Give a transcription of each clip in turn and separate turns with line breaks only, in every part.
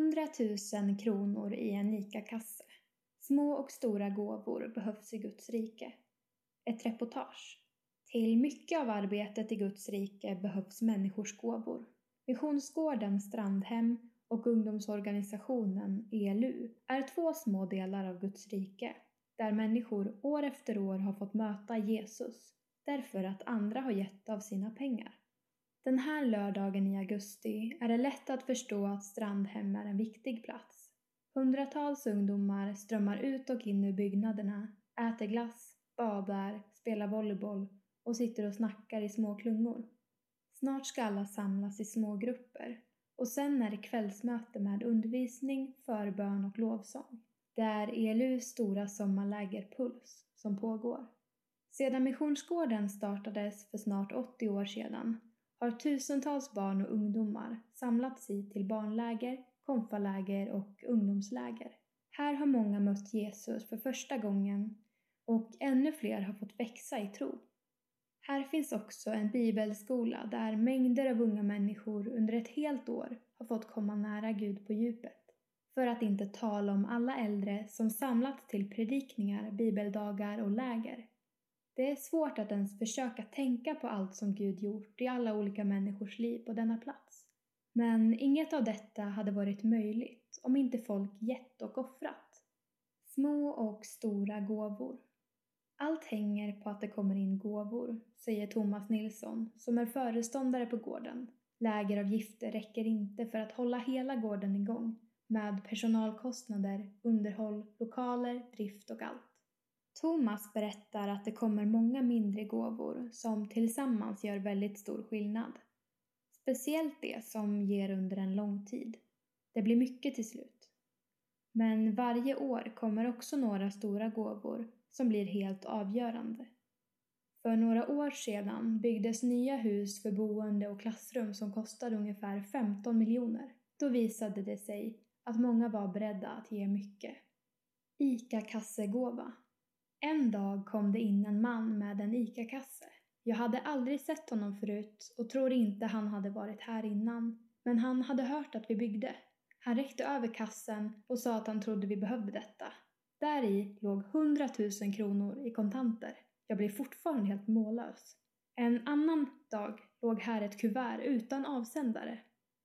100 000 kronor i en ICA-kasse. Små och stora gåvor behövs i Guds rike. Ett reportage. Till mycket av arbetet i Guds rike behövs människors gåvor. Missionsgården Strandhem och ungdomsorganisationen ELU är två små delar av Guds rike där människor år efter år har fått möta Jesus därför att andra har gett av sina pengar. Den här lördagen i augusti är det lätt att förstå att Strandhem är en viktig plats. Hundratals ungdomar strömmar ut och in ur byggnaderna, äter glass, badar, spelar volleyboll och sitter och snackar i små klungor. Snart ska alla samlas i små grupper och sen är det kvällsmöte med undervisning, förbön och lovsång. Det är ELUs stora sommarläger Puls som pågår. Sedan Missionsgården startades för snart 80 år sedan har tusentals barn och ungdomar samlats hit till barnläger, konfaläger och ungdomsläger. Här har många mött Jesus för första gången och ännu fler har fått växa i tro. Här finns också en bibelskola där mängder av unga människor under ett helt år har fått komma nära Gud på djupet. För att inte tala om alla äldre som samlats till predikningar, bibeldagar och läger. Det är svårt att ens försöka tänka på allt som Gud gjort i alla olika människors liv på denna plats. Men inget av detta hade varit möjligt om inte folk gett och offrat. Små och stora gåvor. Allt hänger på att det kommer in gåvor, säger Thomas Nilsson som är föreståndare på gården. Lägeravgifter räcker inte för att hålla hela gården igång med personalkostnader, underhåll, lokaler, drift och allt. Thomas berättar att det kommer många mindre gåvor som tillsammans gör väldigt stor skillnad. Speciellt det som ger under en lång tid. Det blir mycket till slut. Men varje år kommer också några stora gåvor som blir helt avgörande. För några år sedan byggdes nya hus för boende och klassrum som kostade ungefär 15 miljoner. Då visade det sig att många var beredda att ge mycket. ICA-kassegåva. En dag kom det in en man med en ICA-kasse. Jag hade aldrig sett honom förut och tror inte han hade varit här innan. Men han hade hört att vi byggde. Han räckte över kassen och sa att han trodde vi behövde detta. Där i låg 100 000 kronor i kontanter. Jag blev fortfarande helt mållös. En annan dag låg här ett kuvert utan avsändare.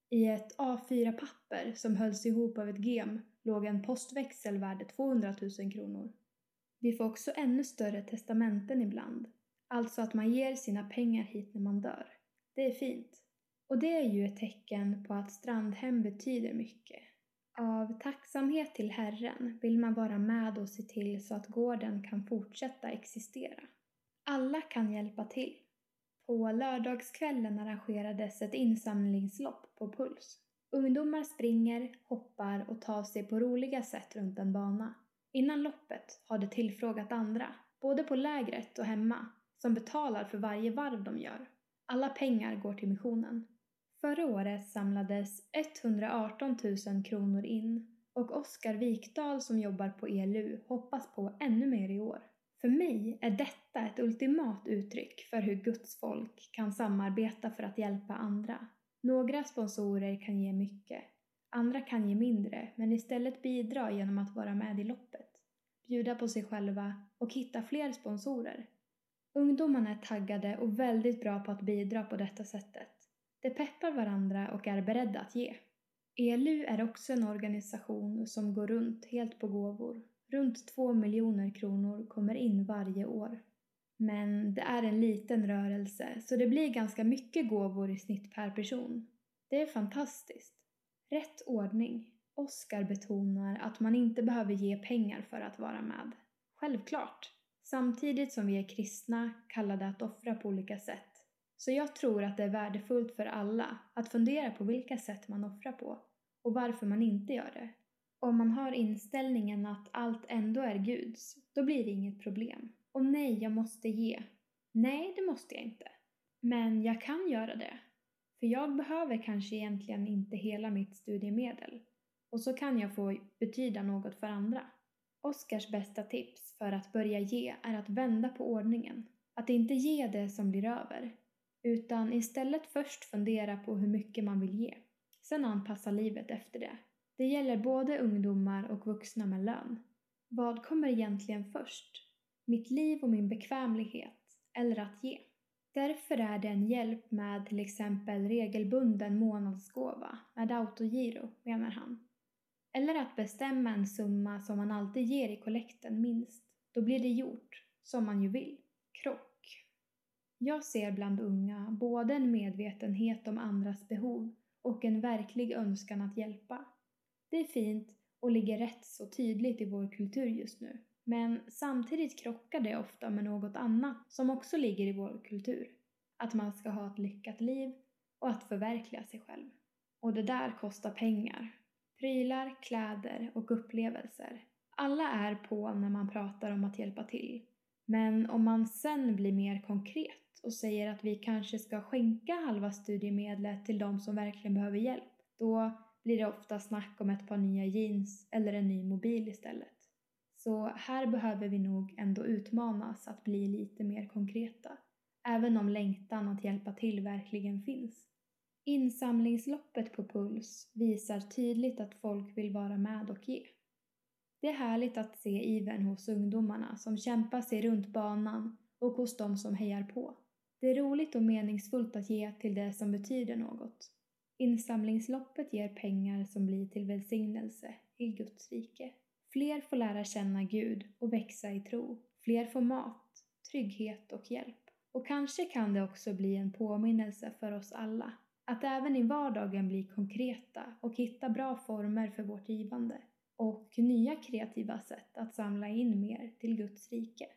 I ett A4-papper som hölls ihop av ett gem låg en postväxel värd 200 000 kronor. Vi får också ännu större testamenten ibland. Alltså att man ger sina pengar hit när man dör. Det är fint. Och det är ju ett tecken på att Strandhem betyder mycket. Av tacksamhet till Herren vill man vara med och se till så att gården kan fortsätta existera. Alla kan hjälpa till. På lördagskvällen arrangerades ett insamlingslopp på Puls. Ungdomar springer, hoppar och tar sig på roliga sätt runt en bana. Innan loppet har de tillfrågat andra, både på lägret och hemma, som betalar för varje varv de gör. Alla pengar går till missionen. Förra året samlades 118 000 kronor in och Oskar Wikdahl som jobbar på ELU hoppas på ännu mer i år. För mig är detta ett ultimat uttryck för hur Guds folk kan samarbeta för att hjälpa andra. Några sponsorer kan ge mycket, andra kan ge mindre men istället bidra genom att vara med i loppet, bjuda på sig själva och hitta fler sponsorer. Ungdomarna är taggade och väldigt bra på att bidra på detta sättet. De peppar varandra och är beredda att ge. ELU är också en organisation som går runt helt på gåvor. Runt två miljoner kronor kommer in varje år. Men det är en liten rörelse så det blir ganska mycket gåvor i snitt per person. Det är fantastiskt. Rätt ordning. Oskar betonar att man inte behöver ge pengar för att vara med. Självklart. Samtidigt som vi är kristna kallade att offra på olika sätt så jag tror att det är värdefullt för alla att fundera på vilka sätt man offrar på och varför man inte gör det. Om man har inställningen att allt ändå är Guds, då blir det inget problem. Och nej, jag måste ge. Nej, det måste jag inte. Men jag kan göra det. För jag behöver kanske egentligen inte hela mitt studiemedel. Och så kan jag få betyda något för andra. Oskars bästa tips för att börja ge är att vända på ordningen. Att inte ge det som blir över, utan istället först fundera på hur mycket man vill ge. Sen anpassa livet efter det. Det gäller både ungdomar och vuxna med lön. Vad kommer egentligen först? Mitt liv och min bekvämlighet, eller att ge? Därför är det en hjälp med till exempel regelbunden månadsgåva med autogiro, menar han. Eller att bestämma en summa som man alltid ger i kollekten minst. Då blir det gjort, som man ju vill. Krock. Jag ser bland unga både en medvetenhet om andras behov och en verklig önskan att hjälpa. Det är fint och ligger rätt så tydligt i vår kultur just nu. Men samtidigt krockar det ofta med något annat som också ligger i vår kultur. Att man ska ha ett lyckat liv och att förverkliga sig själv. Och det där kostar pengar. Prylar, kläder och upplevelser. Alla är på när man pratar om att hjälpa till. Men om man sen blir mer konkret och säger att vi kanske ska skänka halva studiemedlet till de som verkligen behöver hjälp, då blir det ofta snack om ett par nya jeans eller en ny mobil istället. Så här behöver vi nog ändå utmanas att bli lite mer konkreta, även om längtan att hjälpa till verkligen finns. Insamlingsloppet på Puls visar tydligt att folk vill vara med och ge. Det är härligt att se ivern hos ungdomarna som kämpar sig runt banan och hos de som hejar på. Det är roligt och meningsfullt att ge till det som betyder något. Insamlingsloppet ger pengar som blir till välsignelse i Guds rike. Fler får lära känna Gud och växa i tro. Fler får mat, trygghet och hjälp. Och kanske kan det också bli en påminnelse för oss alla att även i vardagen bli konkreta och hitta bra former för vårt givande och nya kreativa sätt att samla in mer till Guds rike.